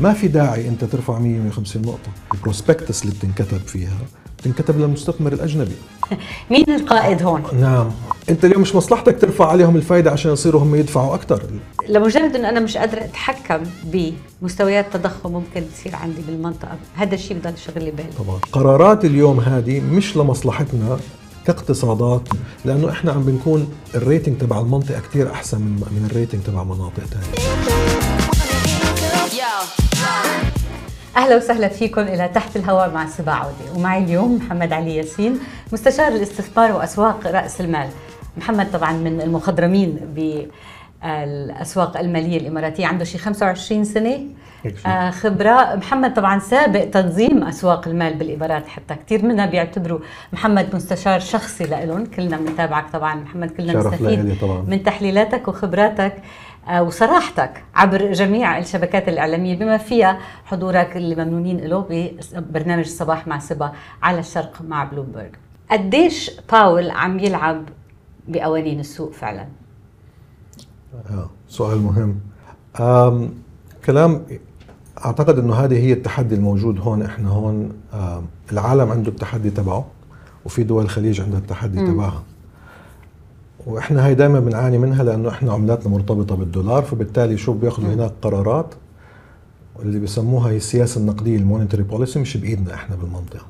ما في داعي أنت ترفع 100 150 نقطة. ال prospectus اللي بتنكتب فيها بتنكتب للمستثمر الأجنبي. مين القائد هون؟ نعم. أنت اليوم مش مصلحتك ترفع عليهم الفائده عشان يصيروا هم يدفعوا أكثر لمجرد انه أنا مش قادرة أتحكم بمستويات تضخم ممكن تصير عندي بالمنطقة هذا الشيء بضل شغل لي بالي. طبعا. قرارات اليوم هذه مش لمصلحتنا كاقتصادات لأنه إحنا عم بنكون ال rating تبع المنطقة كثير أحسن من من ال rating تبع مناطق ثانية أهلا وسهلا فيكم إلى تحت الهواء مع سبا عودي ومعي اليوم محمد علي ياسين مستشار الاستثمار وأسواق رأس المال. محمد طبعا من المخضرمين بالأسواق المالية الإماراتية عنده شي 25 سنة. آه خبرة. محمد طبعا سابق تنظيم أسواق المال بالإمارات حتى كثير منا بيعتبروا محمد مستشار شخصي لهم كلنا بنتابعك طبعا. محمد كلنا نستفيد من تحليلاتك وخبراتك. وصراحتك عبر جميع الشبكات الإعلامية بما فيها حضورك اللي ممنونين له ببرنامج الصباح مع سبا على الشرق مع بلومبرج قديش باول عم يلعب بقوانين السوق فعلا؟ آه سؤال مهم. كلام أعتقد إنه هذه هي التحدي الموجود هون إحنا هون العالم عنده التحدي تبعه وفي دول الخليج عندها التحدي تبعها. وإحنا هاي دائما بنعاني منها لأنه إحنا عملاتنا مرتبطة بالدولار فبالتالي شو بياخذوا هناك قرارات اللي بسموها هي السياسة النقدية ال monetary policy مش بإيدنا إحنا بالمنطقة.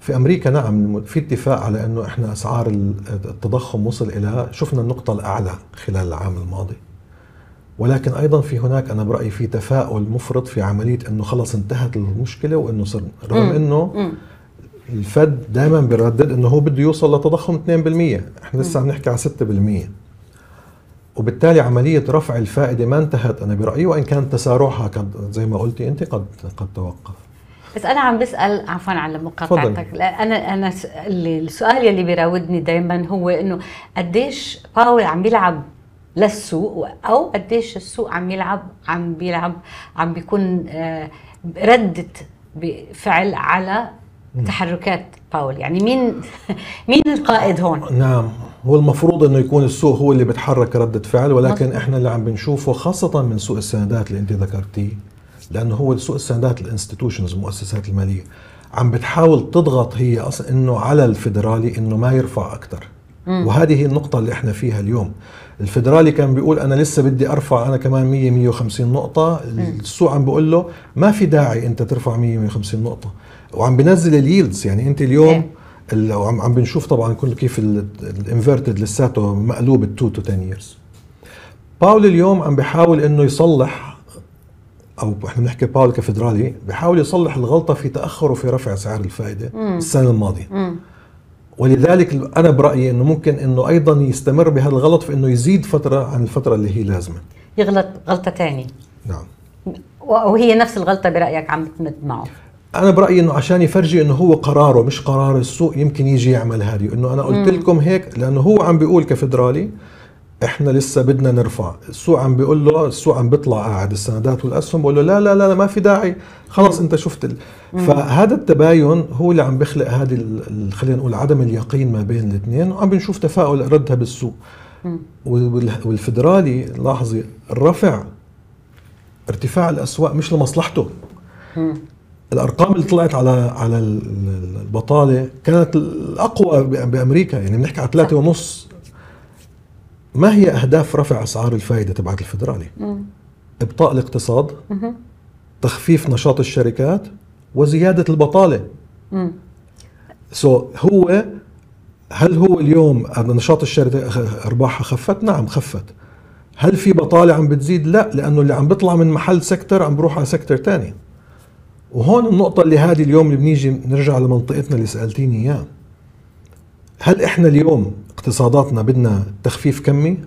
في أمريكا نعم في اتفاق على إنه إحنا أسعار التضخم وصل إلى شفنا النقطة الأعلى خلال العام الماضي. ولكن أيضا في هناك أنا برأيي في تفاؤل مفرط في عملية إنه خلص انتهت المشكلة وإنه صرنا رغم إنه الفد دائما بيردد إنه هو بده يوصل لتضخم 2% إحنا لسه عم نحكي على 6% وبالتالي عملية رفع الفائدة ما انتهت. أنا برأيي وإن كان تسارعها قد زي ما قلتي أنت قد قد توقف. بس أنا عم بسأل عفوا على مقاطعتك. أنا أنا السؤال يلي بيراودني دائما هو إنه قديش باول عم بيلعب للسوق؟ أو قديش السوق عم يلعب عم بيلعب عم بيكون آه، ردة فعل على تحركات باول. يعني مين مين القائد هون؟ نعم. هو المفروض إنه يكون السوق هو اللي بتحرك ردة فعل ولكن مصر. إحنا اللي عم بنشوفه خاصة من سوق السندات اللي أنت ذكرتيه لأنه هو سوق السندات الانستتيوشنز المؤسسات المالية. عم بتحاول تضغط هي أصلا إنه على الفيدرالي إنه ما يرفع أكثر وهذه هي النقطة اللي إحنا فيها اليوم. الفيدرالي كان بيقول أنا لسه بدي أرفع أنا كمان 100 150 نقطة. السوق عم بيقول له ما في داعي أنت ترفع 100 150 نقطة. وعم بنزل اليلدز. يعني أنت اليوم وعم عم بنشوف طبعا كل كيف الإنفيرتد لساته مقلوب 2 تو 10 years. باول اليوم عم بيحاول إنه يصلح أو إحنا بنحكي باول كفدرالي بيحاول يصلح الغلطة في تأخره في رفع سعر الفائدة مم. السنة الماضية. مم. ولذلك أنا برأيي إنه ممكن إنه أيضا يستمر بهذا الغلط في إنه يزيد فترة عن الفترة اللي هي لازمة. يغلط غلطة ثانية نعم. وهي نفس الغلطة برأيك عم تمد معه. أنا برأيي إنه عشان يفرجي إنه هو قراره مش قرار السوق يمكن يجي يعمل هذه. إنه أنا قلت لكم هيك لأنه هو عم بيقول كفدرالي إحنا لسه بدنا نرفع. السوق عم بيقول له السوق عم بيطلع قاعد. السندات والأسهم بقول له لا لا لا, ما في داعي. خلص أنت شفت ال... فهذا التباين هو اللي عم بيخلق هذه خلينا نقول عدم اليقين ما بين الاثنين وعم بنشوف تفاؤل ردها بالسوق. والفدرالي لاحظي الرفع ارتفاع الأسواق مش لمصلحته. الأرقام اللي طلعت على على البطالة كانت الأقوى بأمريكا. يعني بنحكي على ثلاثة ونص ما هي أهداف رفع أسعار الفائدة تبعت الفدرالي؟ إبطاء الاقتصاد تخفيف نشاط الشركات وزيادة البطالة. سو so هو هل هو اليوم نشاط الشركة أرباحها خفت؟ نعم خفت. هل في بطالة عم بتزيد؟ لا لأنه اللي عم بيطلع من محل سكتر عم بروح على سكتر ثاني وهون النقطة اللي هذه اليوم اللي بنيجي نرجع لمنطقتنا اللي سألتيني إياه هل إحنا اليوم اقتصاداتنا بدنا تخفيف كمي؟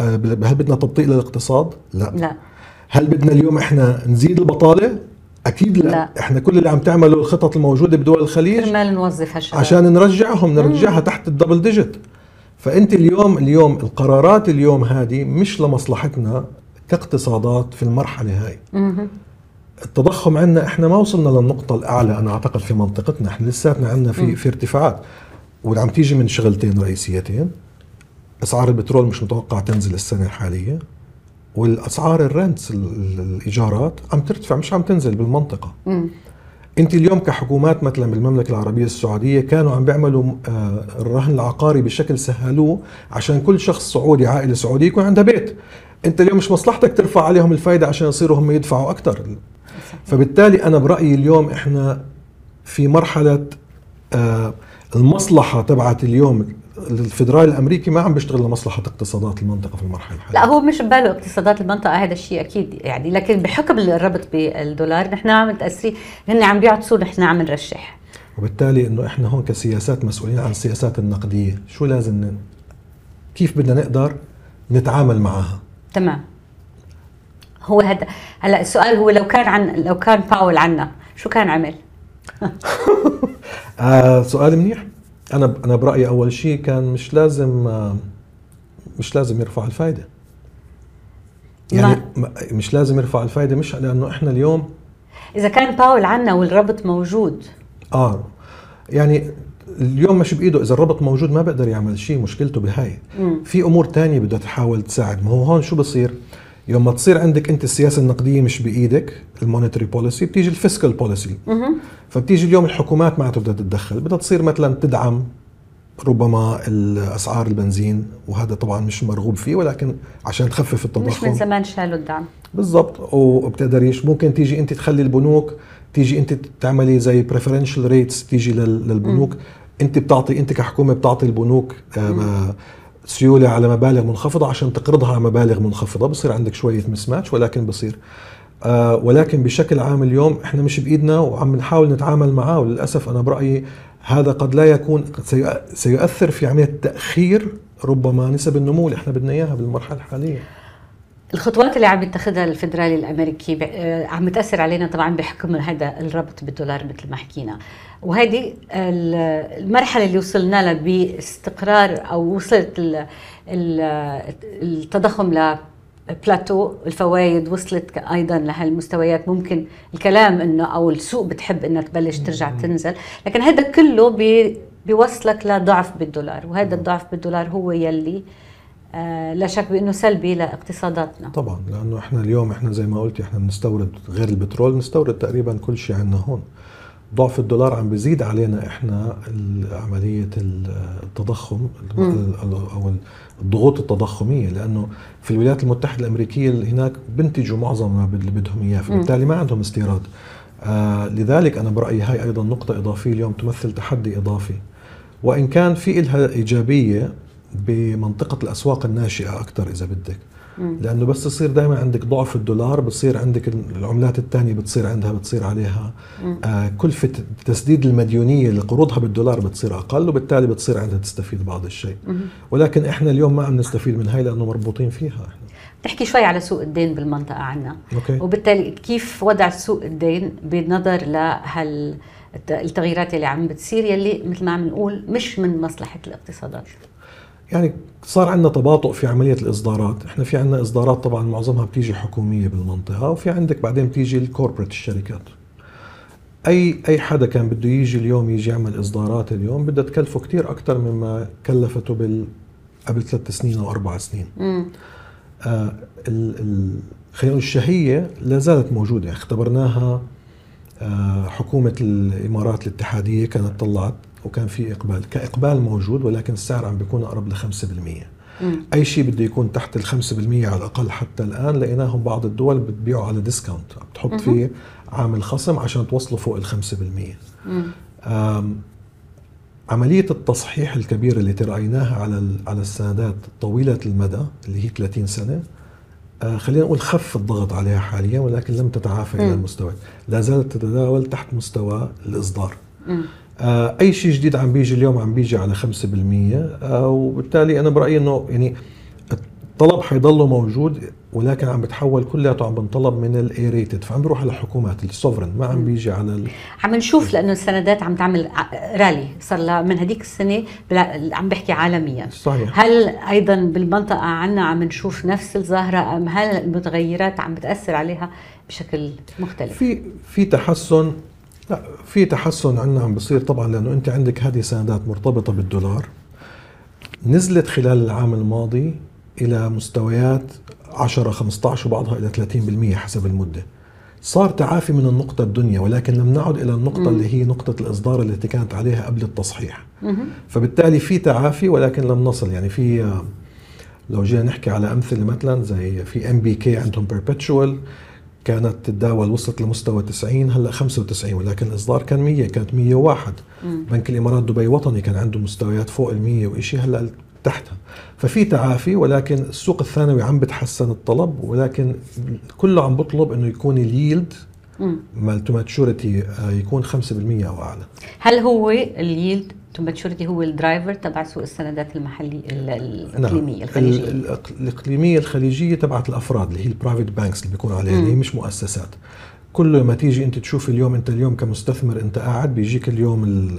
آه، هل بدنا تبطيء للاقتصاد؟ لا لا هل بدنا اليوم إحنا نزيد البطالة؟ أكيد لا. لا إحنا كل اللي عم تعمله الخطط الموجودة بدول الخليج كرمال نوظف هالشباب عشان نرجعهم نرجعها تحت الدبل ديجيت فأنت اليوم اليوم القرارات اليوم هذه مش لمصلحتنا كاقتصادات في المرحلة هاي مم. التضخم عندنا إحنا ما وصلنا للنقطة الأعلى أنا أعتقد في منطقتنا إحنا لساتنا عندنا في في ارتفاعات واللي عم تيجي من شغلتين رئيسيتين أسعار البترول مش متوقع تنزل السنة الحالية والأسعار الرنتس ال- ال- الإيجارات عم ترتفع مش عم تنزل بالمنطقة. مم. أنت اليوم كحكومات مثلا بالمملكة العربية السعودية كانوا عم بيعملوا آه، الرهن العقاري بشكل سهلوه عشان كل شخص سعودي عائلة سعودية يكون عندها بيت. أنت اليوم مش مصلحتك ترفع عليهم الفائده عشان يصيروا هم يدفعوا أكثر فبالتالي أنا برأيي اليوم إحنا في مرحلة آه، المصلحة تبعت اليوم الفدرالي الأمريكي ما عم بيشتغل لمصلحة اقتصادات المنطقة في المرحلة الحالية. لا هو مش بباله اقتصادات المنطقة هذا الشيء أكيد يعني لكن بحكم الربط بالدولار نحن عم متاثرين هن عم بيعطسوا نحن عم نرشح. وبالتالي إنه إحنا هون كسياسات مسؤولين عن السياسات النقدية شو لازم ن... كيف بدنا نقدر نتعامل معها؟ تمام. هو هذا هلا السؤال هو لو كان عن لو كان باول عنا شو كان عمل؟ آه سؤال منيح. أنا أنا برأيي أول شيء كان مش لازم آه مش لازم يرفع الفائده يعني ما- مش لازم يرفع الفائده مش لأنه إحنا اليوم إذا كان باول عنا والربط موجود. آه. يعني اليوم مش بإيده. إذا الربط موجود ما بقدر يعمل شيء مشكلته بهاي. في أمور تانية بدها تحاول تساعد. ما هو هون شو بصير؟ يوم ما تصير عندك انت السياسة النقدية مش بإيدك ال monetary policy بتيجي ال fiscal policy. فبتيجي اليوم الحكومات معناته بدها تتدخل بدها تصير مثلا تدعم ربما الأسعار البنزين وهذا طبعا مش مرغوب فيه ولكن عشان تخفف مش من التضخم. زمان شالوا الدعم. بالضبط. وبتقدريش. ممكن تيجي انت تخلي البنوك تيجي انت تعملي زي preferential rates تيجي لل- للبنوك. انت بتعطي انت كحكومة بتعطي البنوك آه، سيولة على مبالغ منخفضة عشان تقرضها على مبالغ منخفضة. بصير عندك شوية مسماتش ولكن بصير. آه، ولكن بشكل عام اليوم إحنا مش بإيدنا وعم نحاول نتعامل معاه وللأسف أنا برأيي هذا قد لا يكون سيؤثر في عملية تأخير ربما نسب النمو اللي إحنا بدنا إياها بالمرحلة الحالية. الخطوات اللي عم يتخذها الفدرالي الأمريكي آه، عم تأثر علينا طبعا بحكم هذا الربط بالدولار مثل ما حكينا. وهذه ال- المرحلة اللي وصلنا لها باستقرار أو وصلت ال- ال- التضخم ل بلاتو الفوائد وصلت أيضا لهالمستويات ممكن الكلام إنه أو السوق بتحب انها تبلش ترجع تنزل لكن هذا كله بي بيوصلك لضعف بالدولار وهذا الضعف بالدولار هو يلي آه لا شك بإنه سلبي لاقتصاداتنا. طبعا لأنه إحنا اليوم إحنا زي ما قلت إحنا بنستورد غير البترول بنستورد تقريبا كل شيء عندنا هون. ضعف الدولار عم بيزيد علينا إحنا عملية ال- التضخم أو الضغوط التضخمية لأنه في الولايات المتحدة الأمريكية هناك بنتجوا معظم ما اللي بدهم إياه فبالتالي ما عندهم استيراد. آه لذلك أنا برأيي هاي أيضا نقطة إضافية اليوم تمثل تحدي إضافي. وإن كان في لها إيجابية بمنطقة الأسواق الناشئة أكثر إذا بدك. لأنه بس يصير دائما عندك ضعف الدولار بتصير عندك العملات الثانية بتصير عندها بتصير عليها. آه كلفه تسديد المديونية اللي قروضها بالدولار بتصير أقل وبالتالي بتصير عندها تستفيد بعض الشيء. ولكن إحنا اليوم ما عم نستفيد من هاي لأنه مربوطين فيها. إحنا نحكي شوي على سوق الدين بالمنطقة عنا. أوكي. وبالتالي كيف وضع سوق الدين بنظر لهال التغييرات اللي عم بتصير يلي مثل ما عم نقول مش من مصلحة الاقتصادات؟ يعني صار عندنا تباطؤ في عملية الإصدارات. إحنا في عندنا إصدارات طبعا معظمها بتيجي حكوميه بالمنطقة وفي عندك بعدين بتيجي ال corporate الشركات. أي أي حدا كان بده يجي اليوم يجي يعمل إصدارات اليوم بدها تكلفه كثير أكثر مما كلفته بال قبل ثلاث سنين أو أربع سنين. مم. آه ال ال خلينا الشهية لا زالت موجودة. اختبرناها آه حكومة الإمارات الاتحادية كانت طلعت. وكان في إقبال كإقبال موجود ولكن السعر عم بيكون أقرب ل 5% مم. أي شيء بده يكون تحت ال 5% على الأقل حتى الآن لقيناهم بعض الدول بتبيعوا على ديسكاونت بتحط. فيه عامل خصم عشان توصلوا فوق ال 5% مم. عملية التصحيح الكبيرة اللي ترأيناها على على السندات طويلة المدى اللي هي 30 سنة آه، خلينا نقول خف الضغط عليها حاليا ولكن لم تتعافى إلى. المستوى لا زالت تتداول تحت مستوى الإصدار أي شيء جديد عم بيجي اليوم عم بيجي على 5% آه، وبالتالي أنا برأيي إنه يعني الطلب حيضله موجود ولكن عم بتحول كلياته عم بنطلب من ال A rated فعم بيروح على الحكومات ال sovereign ما عم بيجي على ال... عم نشوف لأنه السندات عم تعمل رالي صار لها من هديك السنة بلا- عم بحكي عالميا. صحيح. هل أيضا بالمنطقة عنا عم نشوف نفس الظاهره أم هل المتغيرات عم بتأثر عليها بشكل مختلف؟ في في تحسن لا في تحسن عندنا عم بصير طبعا لأنه أنت عندك هذه سندات مرتبطة بالدولار نزلت خلال العام الماضي إلى مستويات 10 15 وبعضها إلى 30% حسب المدة صار تعافي من النقطة الدنيا ولكن لم نعد إلى النقطة مم. اللي هي نقطة الإصدار التي كانت عليها قبل التصحيح مم. فبالتالي في تعافي ولكن لم نصل يعني في لو جينا نحكي على أمثلة مثلا زي في NBK عندهم perpetual كانت تتداول وصلت لمستوى 90 هلأ 95 ولكن الاصدار كان 100 كانت 101 مم. بنك الإمارات دبي وطني كان عنده مستويات فوق ال 100 وشيء هلأ تحتها. ففي تعافي ولكن السوق الثانوي عم بتحسن الطلب ولكن كله عم بطلب إنه يكون ال yield مال to maturity يكون 5% أو أعلى. هل هو ال yield to maturity هو ال driver تبع سوق السندات المحلي الإقليمية نعم. الخليجية. الإقليمية الخليجية تبعت الأفراد اللي هي ال private banks اللي بيكون عليها اللي هي مش مؤسسات. كل ما تيجي أنت تشوف اليوم أنت اليوم كمستثمر أنت قاعد بيجيك اليوم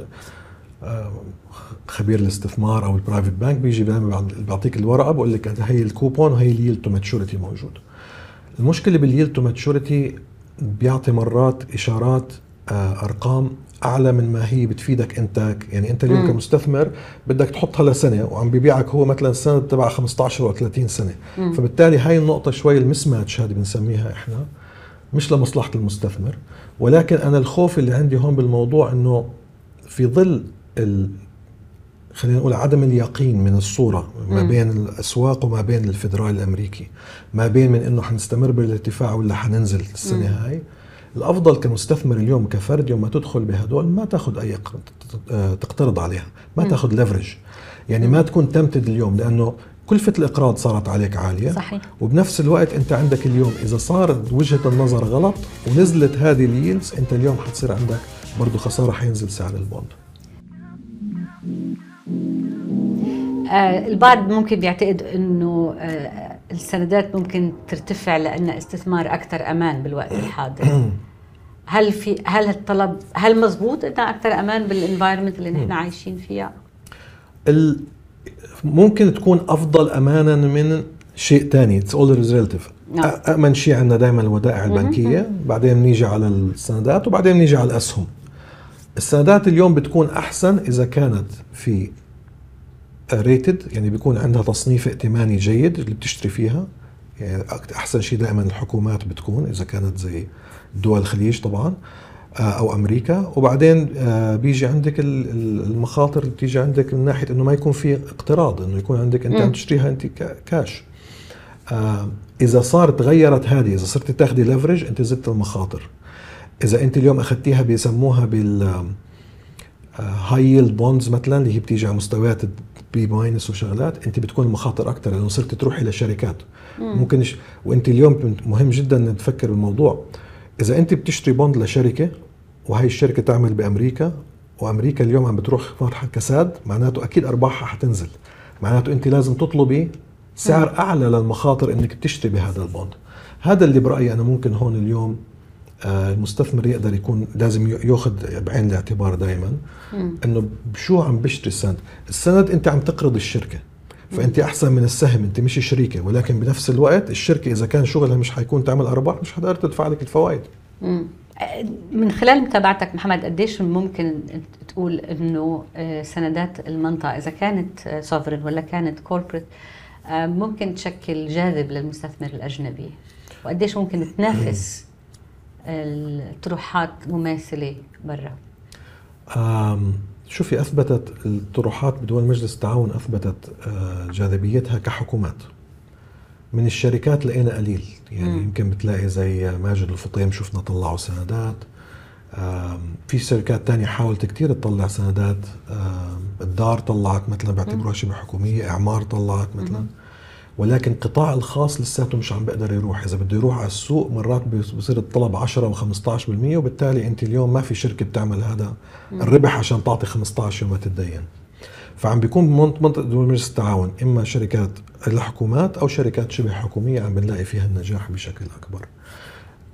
آه، خبير الاستثمار أو ال private bank بيجي بيعطيك الورقة بقول لك هي الكوبون وهي ال yield to maturity موجود. المشكلة بال yield to maturity بيعطي مرات إشارات آه، أرقام أعلى من ما هي بتفيدك أنت يعني أنت اليوم كمستثمر بدك تحطها لسنة وعم ببيعك هو مثلا السنة تبع 15 أو 30 سنة. مم. فبالتالي هاي النقطة شوي ال mismatch هذه بنسميها إحنا مش لمصلحة المستثمر. ولكن أنا الخوف اللي عندي هون بالموضوع إنه في ظل ال خلينا نقول عدم اليقين من الصورة ما بين الأسواق وما بين الفدرالي الأمريكي ما بين من أنه حنستمر بالارتفاع ولا حننزل السنة هاي الأفضل كمستثمر اليوم كفرد يوم ما تدخل بهدول ما تاخذ أي تقترض عليها ما تاخذ ليفرج يعني ما تكون تمتد اليوم لأنه كلفة الإقراض صارت عليك عالية. صحيح. وبنفس الوقت أنت عندك اليوم إذا صارت وجهة النظر غلط ونزلت هذه ال yields أنت اليوم حتصير عندك برضه خسارة حينزل سعر ال bond. آه البعض ممكن بيعتقد إنه آه السندات ممكن ترتفع لأن استثمار أكثر أمان بالوقت الحاضر. هل في هل الطلب هل مزبوط انها أكثر أمان بال environment اللي نحن عايشين فيها؟ ال ممكن تكون أفضل امانا من شيء ثاني it's all relative أمن شيء عندنا دائما الودائع البنكية بعدين بنيجي على السندات وبعدين بنيجي على الأسهم. السندات اليوم بتكون أحسن إذا كانت في rated يعني بيكون عندها تصنيف ائتماني جيد اللي بتشتري فيها. يعني أحسن شيء دائما الحكومات بتكون إذا كانت زي دول الخليج طبعا آه، أو أمريكا. وبعدين آه، بيجي عندك المخاطر اللي بتيجي عندك من ناحية إنه ما يكون في اقتراض إنه يكون عندك أنت عم تشتريها أنت كاش آه، إذا صارت تغيرت هذه إذا صرت تاخذي leverage أنت زدت المخاطر. إذا أنت اليوم أخذتيها بيسموها بال high yield bonds مثلا اللي هي بتيجي على مستويات B minus وشغلات انت بتكون المخاطر أكثر لأنه صرت تروحي لشركات. ممكن. وانت اليوم مهم جدا ان تفكر بالموضوع. إذا انت بتشتري bond لشركة وهي الشركة تعمل بأمريكا وأمريكا اليوم عم بتروح مرحله كساد معناته أكيد أرباحها حتنزل. معناته انت لازم تطلبي سعر أعلى للمخاطر إنك تشتري بهذا البوند هذا اللي برأيي أنا ممكن هون اليوم المستثمر يقدر يكون لازم ياخذ بعين الاعتبار دائما إنه بشو عم بشتري السند؟ السند أنت عم تقرض الشركة فأنت أحسن من السهم أنت مش شريكة ولكن بنفس الوقت الشركة إذا كان شغلها مش حيكون تعمل أرباح مش حتقدر تدفع لك الفوائد. من خلال متابعتك محمد قديش ممكن تقول إنه آه، سندات المنطقة إذا كانت sovereign ولا كانت corporate آه، ممكن تشكل جاذب للمستثمر الأجنبي؟ وقديش ممكن تنافس الطروحات مماثلة برا؟ شوفي أثبتت الطروحات بدول مجلس التعاون أثبتت آه، جاذبيتها كحكومات من الشركات لقينا قليل يعني م. يمكن بتلاقي زي ماجد الفطيم شفنا طلعوا سندات في شركات تانية حاولت كتير تطلع سندات الدار طلعت مثلا بعتبروها شبه حكومية إعمار طلعت مثلا م. ولكن القطاع الخاص لساته مش عم بيقدر يروح. إذا بده يروح على السوق مرات بصير الطلب 10 و15% وبالتالي أنت اليوم ما في شركة بتعمل هذا الربح عشان تعطي 15 يوم ما تتدين. فعم بيكون بمنطقه دول مجلس التعاون إما شركات الحكومات أو شركات شبه حكومية عم بنلاقي فيها النجاح بشكل أكبر.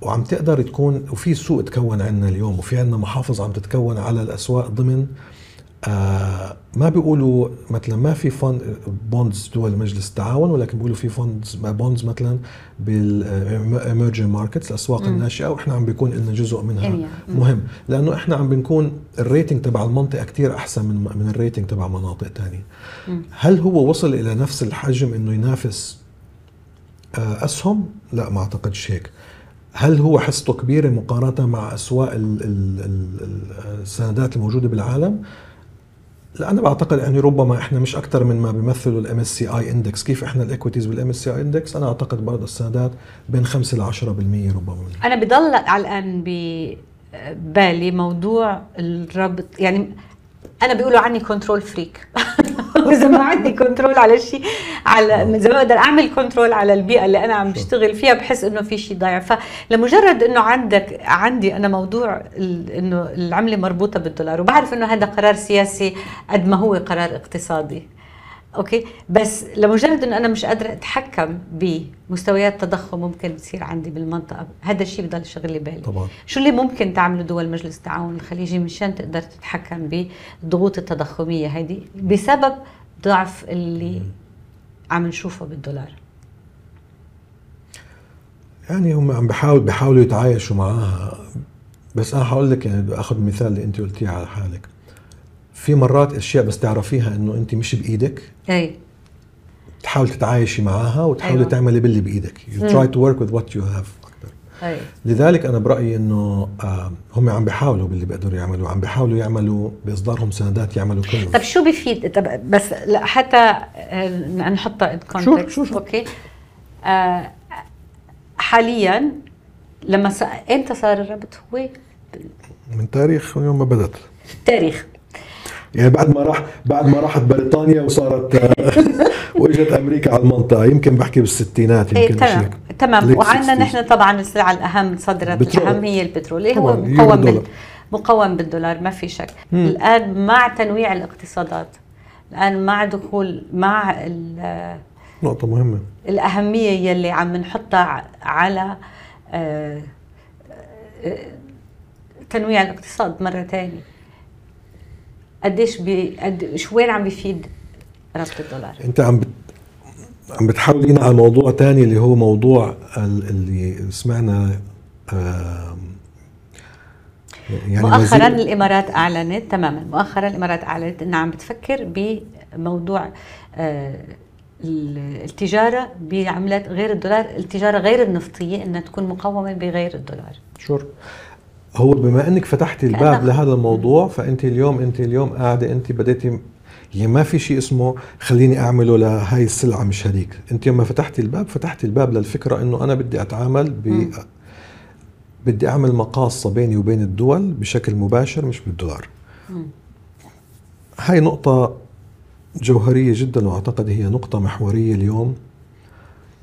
وعم تقدر تكون وفي سوق تكون عندنا اليوم وفي عندنا محافظ عم تتكون على الأسواق ضمن آه ما بيقولوا مثلا ما في fund bonds دول مجلس التعاون ولكن بيقولوا في funds bonds مثلا بال emerging markets الأسواق م. الناشئة وإحنا عم بيكون لنا جزء منها. مهم. لأنه إحنا عم بنكون ال rating تبع المنطقة كثير أحسن من من ال rating تبع مناطق ثانية هل هو وصل إلى نفس الحجم إنه ينافس آه، أسهم؟ لا ما أعتقدش هيك. هل هو حصته كبيرة مقارنة مع أسواق ال- ال- ال- السندات الموجودة بالعالم؟ لا أنا بعتقد يعني ربما إحنا مش أكثر من ما بيمثلوا ال MSCI index كيف إحنا ال equities بال MSCI index أنا أعتقد برضه السندات بين 5 ل 10% ربما أنا بضل على الان ببالي موضوع الربط. يعني أنا بيقولوا عني control freak واذا ما عندي control على شيء على اذا ما بقدر أعمل control على البيئة اللي أنا عم بشتغل فيها بحس إنه في شيء ضايع. فلمجرد إنه عندك عندي أنا موضوع ال- إنه العملة مربوطة بالدولار وبعرف إنه هذا قرار سياسي قد ما هو قرار اقتصادي. okay؟ بس لمجرد إنه أنا مش قادرة أتحكم بمستويات تضخم ممكن تصير عندي بالمنطقة هذا الشيء بضل شغل بالي. طبعا. شو اللي ممكن تعمله دول مجلس التعاون الخليجي مشان تقدر تتحكم بالضغوط التضخمية هذه؟ بسبب ضعف اللي عم نشوفه بالدولار. يعني هم عم بحاول بيحاولوا يتعايشوا معاها. بس أنا حقول لك يعني بدي آخذ المثال اللي أنت قلتيه على حالك. في مرات أشياء بس تعرفيها إنه أنت مش بإيدك. أي. تحاول تتعايشي معاها وتحاولي أيوة. تعملي باللي بإيدك. You مم. try to work with what you have. أي. لذلك أنا برأيي إنه آه هم عم بيحاولوا باللي بيقدروا يعملوا عم بيحاولوا يعملوا باصدارهم سندات يعملوا كل طب شو بفيد طب بس لا حتى نحطها ان كونتكست شو- شو- أوكي. آه حاليا لما ص... إمتى صار الربط هو؟ من تاريخ يوم ما بدت تاريخ. يعني بعد ما راح بعد ما راحت بريطانيا وصارت آه، وإجت أمريكا على المنطقة يمكن بحكي بالستينات إيه يمكن تمام شيء. تمام Late وعندنا 60s. نحن طبعا السلعة الأهم صدرت بترول. الأهم هي البترول اللي هو مقوم بال... مقوم بالدولار ما في شك مم. الآن مع تنويع الاقتصادات الآن مع دخول مع ال- نقطة مهمة الأهمية يلي عم نحطها على آه، آه، تنويع الاقتصاد مرة ثانية قديش بي قد شو وين عم بيفيد ربط الدولار أنت عم. عم بتحاولين على موضوع تاني اللي هو موضوع ال- اللي سمعنا آم، مؤخرا الإمارات أعلنت تماما مؤخرا الإمارات أعلنت إنها عم بتفكر بموضوع آه، ال- التجارة بعملات غير الدولار التجارة غير النفطية إنها تكون مقومه بغير الدولار. شور. هو بما إنك فتحتي الباب لهذا الموضوع فأنت اليوم أنت اليوم قاعدة أنت بديتي يعني ما في شيء اسمه خليني أعمله لهي السلعة مش هذيك أنت يوم ما فتحتي الباب فتحتي الباب للفكرة إنه أنا بدي أتعامل ب مم. بدي أعمل مقاصة بيني وبين الدول بشكل مباشر مش بالدولار مم. هاي نقطة جوهرية جدا وأعتقد هي نقطة محورية اليوم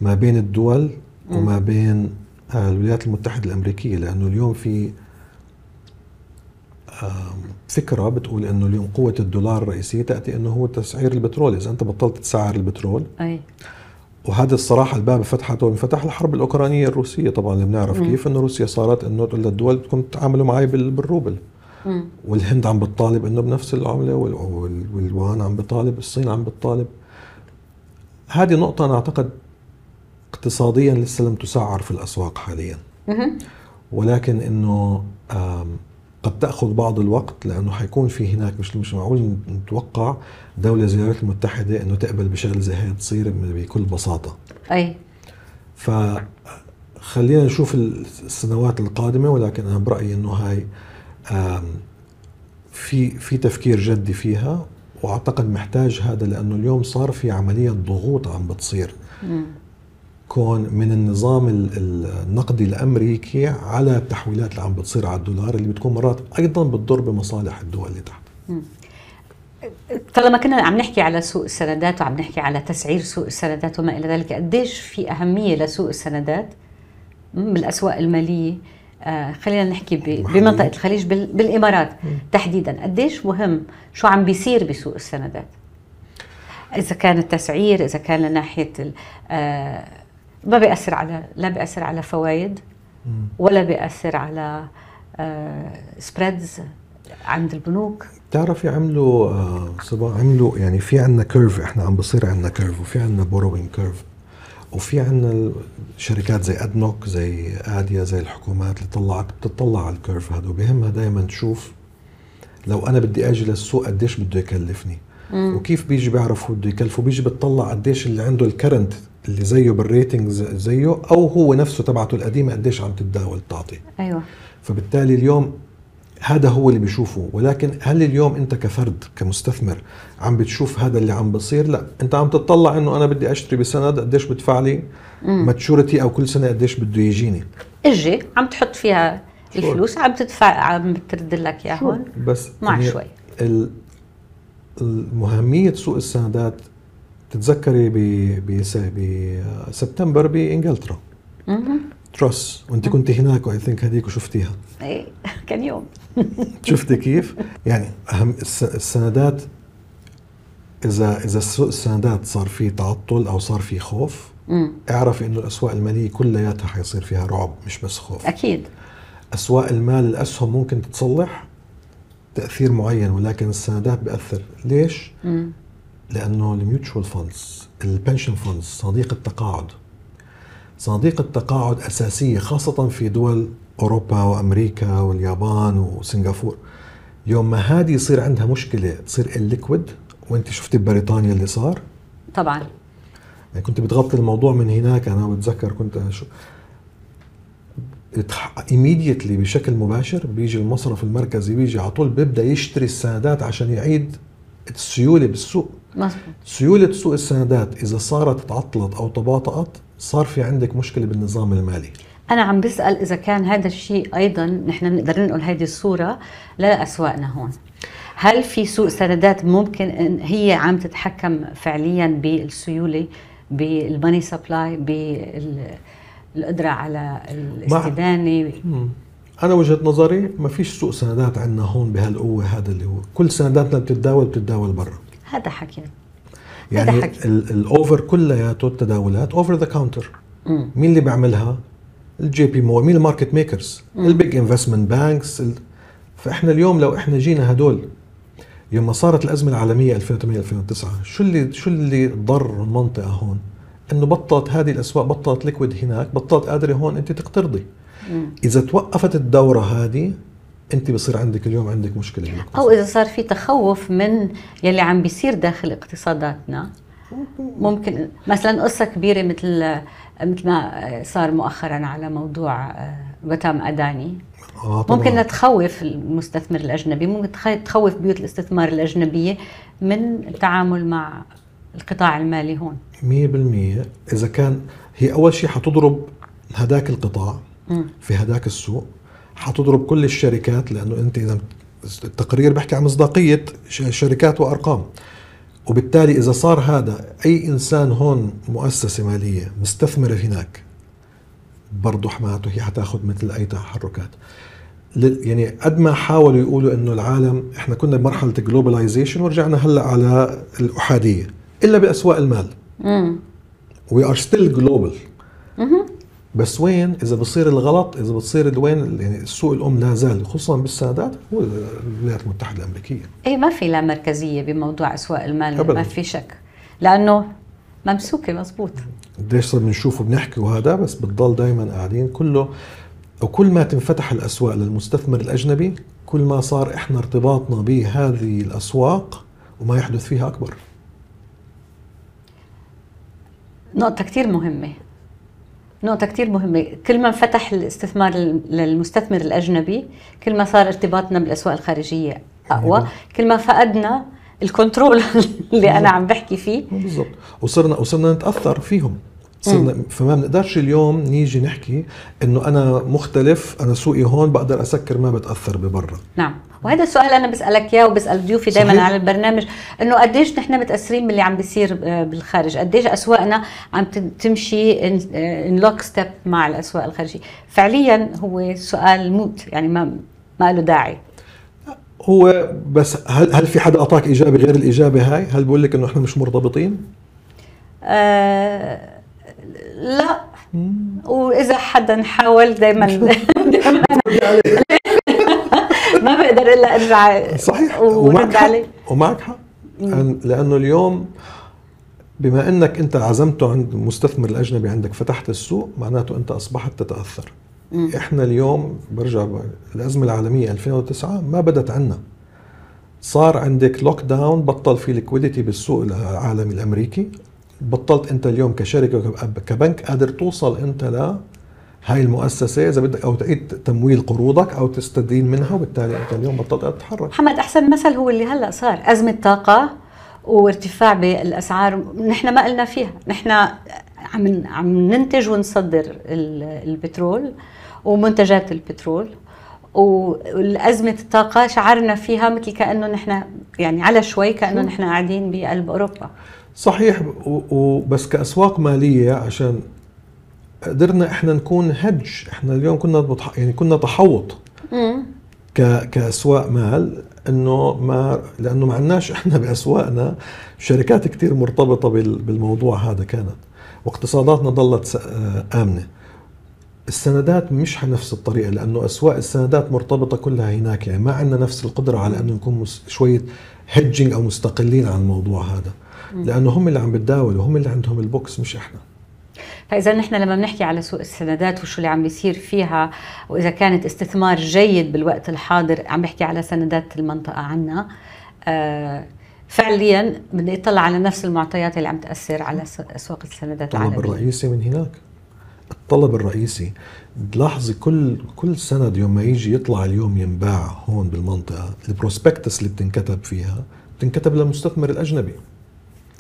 ما بين الدول وما بين الولايات المتحدة الأمريكية لأنه اليوم في آم، فكرة بتقول أنه اليوم قوة الدولار الرئيسية تأتي أنه هو تسعير البترول إذا أنت بطلت تسعر البترول أي وهذا الصراحة الباب فتحته انفتح الحرب الأوكرانية الروسية طبعا اللي بنعرف مم. كيف أنه روسيا صارت أنه تقول للدول بدكم تتعاملوا معي بال- بالروبل مم. والهند عم بتطالب إنه بنفس العملة وال- وال- والوان عم بتطالب الصين عم بتطالب هذه نقطة أنا أعتقد اقتصاديا لسه لم تسعر في الأسواق حاليا. ولكن إنه آم، قد تأخذ بعض الوقت لأنه حيكون في هناك مش مش معقول نتوقع دولة زي الولايات المتحدة إنه تقبل بشغل زي هيك تصير بكل بساطة. أي. فخلينا نشوف السنوات القادمة ولكن أنا برأيي إنه هاي في في تفكير جدي فيها وأعتقد محتاج هذا لأنه اليوم صار في عملية ضغوط عم بتصير. كون من النظام ال- ال- النقدي الأمريكي على التحويلات اللي عم بتصير على الدولار اللي بتكون مرات أيضا بتضر بمصالح الدول اللي تحت. طالما كنا عم نحكي على سوق السندات وعم نحكي على تسعير سوق السندات وما إلى ذلك قديش في أهمية لسوق السندات؟ بالأسواق المالية. آه خلينا نحكي. بمنطقة الخليج بال- بالإمارات تحديدا. قديش مهم شو عم بيصير بسوق السندات؟ إذا كان التسعير إذا كان لناحيه آه ما بيأثر على لا بيأثر على فوائد ولا بيأثر على آه spreads عند البنوك. بتعرفي عملوا آه صبا عملوا يعني في عندنا curve إحنا عم بصير عندنا curve وفي عندنا borrowing curve وفي عندنا شركات زي أدنوك زي آديا زي الحكومات اللي طلعت بتطلع على ال curve هذا وبهمها دائما تشوف لو أنا بدي أجي للسوق قديش بده يكلفني. وكيف بيجي بيعرف بده يكلفه بيجي بتطلع قديش اللي عنده ال current اللي زيه بال rating ز- زيه أو هو نفسه تبعته القديمة قديش عم تتداول تعطي أيوه. فبالتالي اليوم هذا هو اللي بيشوفه. ولكن هل اليوم أنت كفرد كمستثمر عم بتشوف هذا اللي عم بصير؟ لا. أنت عم تطلع إنه أنا بدي أشتري بسند قديش بدفع لي ماتشورتي أو كل سنة قديش بده يجيني. إجي عم تحط فيها؟ الفلوس عم تدفع عم بترد لك اياها هون. بس مع شوي. ال- المهمية سوق السندات تتذكري بسبتمبر بإنجلترا. تروس وأنت كنت هناك واي ثينك هذيك وشفتيها إيه كان يوم شفتي كيف؟ يعني أهم الس- السندات اذا إذا سوق السندات صار فيه تعطل أو صار فيه خوف مم. اعرفي إنه الأسواق المالية كلياتها حيصير فيها رعب مش بس خوف أكيد أسواق المال الأسهم ممكن تتصلح تأثير معين ولكن السندات بياثر ليش؟ مم. لأنه ال mutual funds ال pension funds صناديق التقاعد. صناديق التقاعد أساسية خاصة في دول أوروبا وأمريكا واليابان وسنغافورة. يوم ما هذه يصير عندها مشكلة تصير ال liquid وأنت شفتي ببريطانيا اللي صار؟ طبعا. يعني كنت بتغطي الموضوع من هناك أنا بتذكر كنت شو immediately بشكل مباشر بيجي المصرف المركزي بيجي على طول بيبدأ يشتري السندات عشان يعيد السيولة بالسوق. مزبوط سيولة سوق السندات إذا صارت تعطلت أو تباطأت صار في عندك مشكلة بالنظام المالي. أنا عم بسأل إذا كان هذا الشيء أيضا نحن بنقدر ننقل هذه الصورة لاسواقنا هون. هل في سوق سندات ممكن إن هي عم تتحكم فعليا بالسيولة بالماني سبلاي بالقدرة على الاستدانه أنا وجهة نظري ما فيش سوق سندات عندنا هون بهالقوة هذا اللي هو. كل سنداتنا بتتداول بتتداول برا. هذا حكي يعني ال over كلياته التداولات over the counter. مين اللي بيعملها؟ ال JP Mor مين ال market makers ال big investment banks. فإحنا اليوم لو إحنا جينا هدول يوم ما صارت الأزمة العالمية 2008 2009 شو اللي شو اللي ضر المنطقة هون؟ إنه بطلت هذه الأسواق بطلت liquid هناك بطلت قادرة هون أنت تقترضي. إذا توقفت الدورة هذه أنت بصير عندك اليوم عندك مشكلة بالاقتصاد. أو إذا صار في تخوف من يلي عم بيصير داخل اقتصاداتنا ممكن مثلا قصة كبيرة مثل مثل ما صار مؤخرا على موضوع وتام أداني آه طبعاً. ممكن تخوف المستثمر الأجنبي ممكن تخ- تخوف بيوت الاستثمار الأجنبية من التعامل مع القطاع المالي هون 100% إذا كان هي أول شيء حتضرب هداك القطاع. في هداك السوق حتضرب كل الشركات لأنه أنت إذا التقرير بيحكي عن مصداقية شركات وأرقام. وبالتالي إذا صار هذا أي إنسان هون مؤسسة مالية مستثمرة هناك برضه حماته هي حتاخذ مثل أي تحركات. يعني قد ما حاولوا يقولوا إنه العالم إحنا كنا بمرحلة جلوبلايزيشن ورجعنا هلأ على الأحادية إلا بأسواق المال. امم we are still global بس وين؟ إذا بصير الغلط إذا بتصير وين يعني السوق الأم لا زال خصوصا بالسندات هو الولايات المتحدة الأمريكية. إيه ما في لا مركزية بموضوع أسواق المال أبداً. ما في شك لأنه ممسوكة مزبوط قديش صرنا بنشوف وبنحكي وهذا بس بتضل دائما قاعدين كله. وكل ما تنفتح الأسواق للمستثمر الأجنبي كل ما صار إحنا ارتباطنا بهذه الأسواق وما يحدث فيها أكبر. نقطة كتير مهمة. نقطة كتير مهمة. كل ما انفتح الاستثمار لل- للمستثمر الأجنبي كل ما صار ارتباطنا بالأسواق الخارجية أقوى. كل ما فقدنا الكنترول اللي أنا عم بحكي فيه. بالضبط. وصرنا وصرنا نتأثر فيهم. صرنا فما بنقدرش اليوم نيجي نحكي إنه أنا مختلف أنا سوقي هون بقدر أسكر ما بتأثر ببرا نعم وهذا السؤال أنا بسألك إياه وبسأل ضيوفي دائما. على البرنامج إنه قديش نحن متأثرين باللي عم بيصير آه، بالخارج قديش أسواقنا عم تمشي in lockstep مع الأسواق الخارجية فعليا هو سؤال moot يعني ما ما له داعي هو بس هل هل في حدا أعطاك إجابة غير الإجابة هاي؟ هل بقول لك إنه إحنا مش مرتبطين؟ آه لا. وإذا حدا حاول دائما ما بقدر إلا أرجع صحيح. ورد ومعك حق. ومعك حق. لأنه اليوم بما إنك أنت عزمته عند المستثمر الأجنبي عندك فتحت السوق معناته أنت أصبحت تتأثر. إحنا اليوم برجع الأزمة العالمية 2009 ما بدت عنا. صار عندك lockdown بطل في liquidity بالسوق العالمي الأمريكي. بطلت انت اليوم كشركة كبنك قادر توصل انت ل هاي المؤسسة إذا بدك أو تعيد تمويل قروضك أو تستدين منها وبالتالي أنت اليوم بطلت تتحرك. محمد أحسن مثل هو اللي هلأ صار أزمة طاقة وارتفاع بالأسعار نحن ما قلنا فيها. نحن عم عم ننتج ونصدر ال- البترول ومنتجات البترول والأزمة الطاقة شعرنا فيها مثل كأنه نحن يعني على شوي كأنه نحن قاعدين بقلب أوروبا. صحيح وبس كأسواق مالية عشان قدرنا إحنا نكون هج إحنا اليوم كنا بتح... يعني كنا تحوط. ك... كأسواق مال إنه ما لأنه ما عندناش إحنا بأسواقنا. شركات كتير مرتبطة بال... بالموضوع هذا كانت. واقتصاداتنا ضلت. آه، آمنة. السندات مش نفس الطريقة لأنه أسواق السندات مرتبطة كلها هناك. يعني ما عندنا نفس القدرة على إنه نكون مس... شوية هيدجينج أو مستقلين عن الموضوع هذا. لأنه هم اللي عم بتداولوا هم اللي عندهم ال books مش إحنا. فإذا نحن لما بنحكي على سوق السندات وشو اللي عم بيصير فيها وإذا كانت استثمار جيد بالوقت الحاضر عم بحكي على سندات المنطقة عنا آه فعليا بدي اطلع على نفس المعطيات اللي عم تأثر على س- اسواق السندات الطلب العالمية. الرئيسي من هناك. الطلب الرئيسي تلاحظي كل كل سند يوم ما يجي يطلع اليوم ينباع هون بالمنطقة ال prospectus اللي بتنكتب فيها بتنكتب للمستثمر الأجنبي.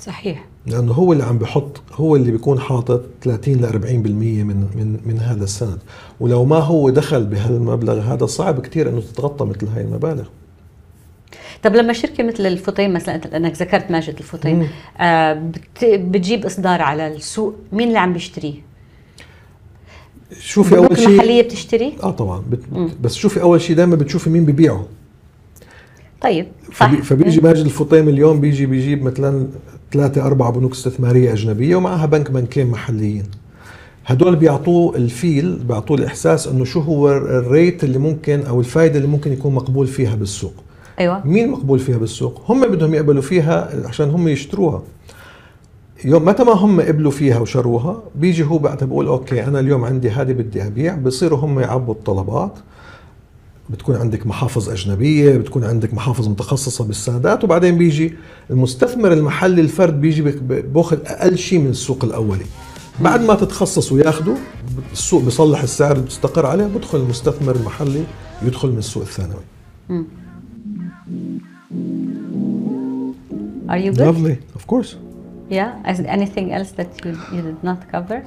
صحيح. لأنه هو اللي عم بحط هو اللي بيكون حاطط 30 ل 40% من من من هذا السند. ولو ما هو دخل بهالمبلغ هذا صعب كثير إنه تتغطى مثل هاي المبالغ. طب لما شركة مثل الفطيم مثلا لانك ذكرت ماجد الفطيم. آه بت بتجيب إصدار على السوق مين اللي عم بيشتريه؟ شوفي أول شيء المحلية بتشتري؟ آه طبعا. بت... بس شوفي أول شيء دائما بتشوفي مين ببيعه طيب صح. فبي فبيجي ماجد الفطيم اليوم بيجي بيجيب مثلا ثلاثة أربع بنوك استثمارية أجنبية ومعها بنك بنكين محليين. هدول بيعطوه ال feel بيعطوه الإحساس إنه شو هو ال rate اللي ممكن أو الفائدة اللي ممكن يكون مقبول فيها بالسوق. أيوه. مين مقبول فيها بالسوق؟ هم بدهم يقبلوا فيها عشان هم يشتروها. يوم متى ما هم قبلوا فيها وشروها بيجي هو بعدها بقول okay أنا اليوم عندي هذه بدي أبيع بصيروا هم يعبوا الطلبات. بتكون عندك محافظ أجنبية بتكون عندك محافظ متخصصة بالسندات وبعدين بيجي المستثمر المحلي الفرد بيجي باخذ أقل شيء من السوق الأولي بعد ما تتخصص وياخده السوق بيصلح السعر اللي بتستقر عليه بدخل المستثمر المحلي يدخل من السوق الثانوي Are you good? Lovely, of course. Yeah. Is there anything else that you, you did not cover?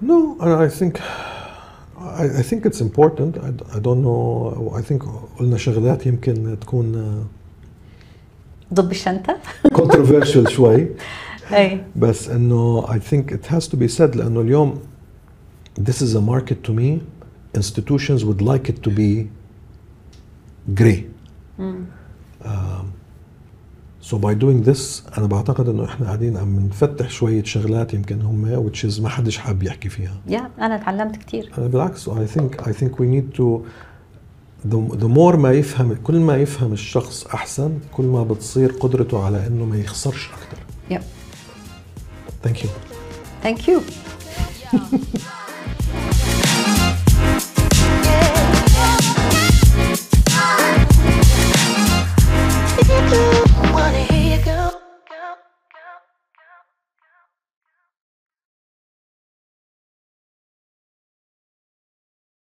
No, I think I, I think it's important. I, I don't know. I think قلنا شغلات يمكن تكون ضب الشنطة؟ uh, controversial شوي اي بس انه I think it has to be said لانه اليوم this is a market to me institutions would like it to be gray. Um, so by doing this أنا بعتقد إنه إحنا قاعدين عم نفتح شوية شغلات يمكن هم which is ما حدش حابب يحكي فيها. yeah yeah, أنا تعلمت كثير uh, بالعكس I think I think we need to the more ما يفهم كل ما يفهم الشخص أحسن كل ما بتصير قدرته على إنه ما يخسرش أكثر yep thank you thank you Thank you.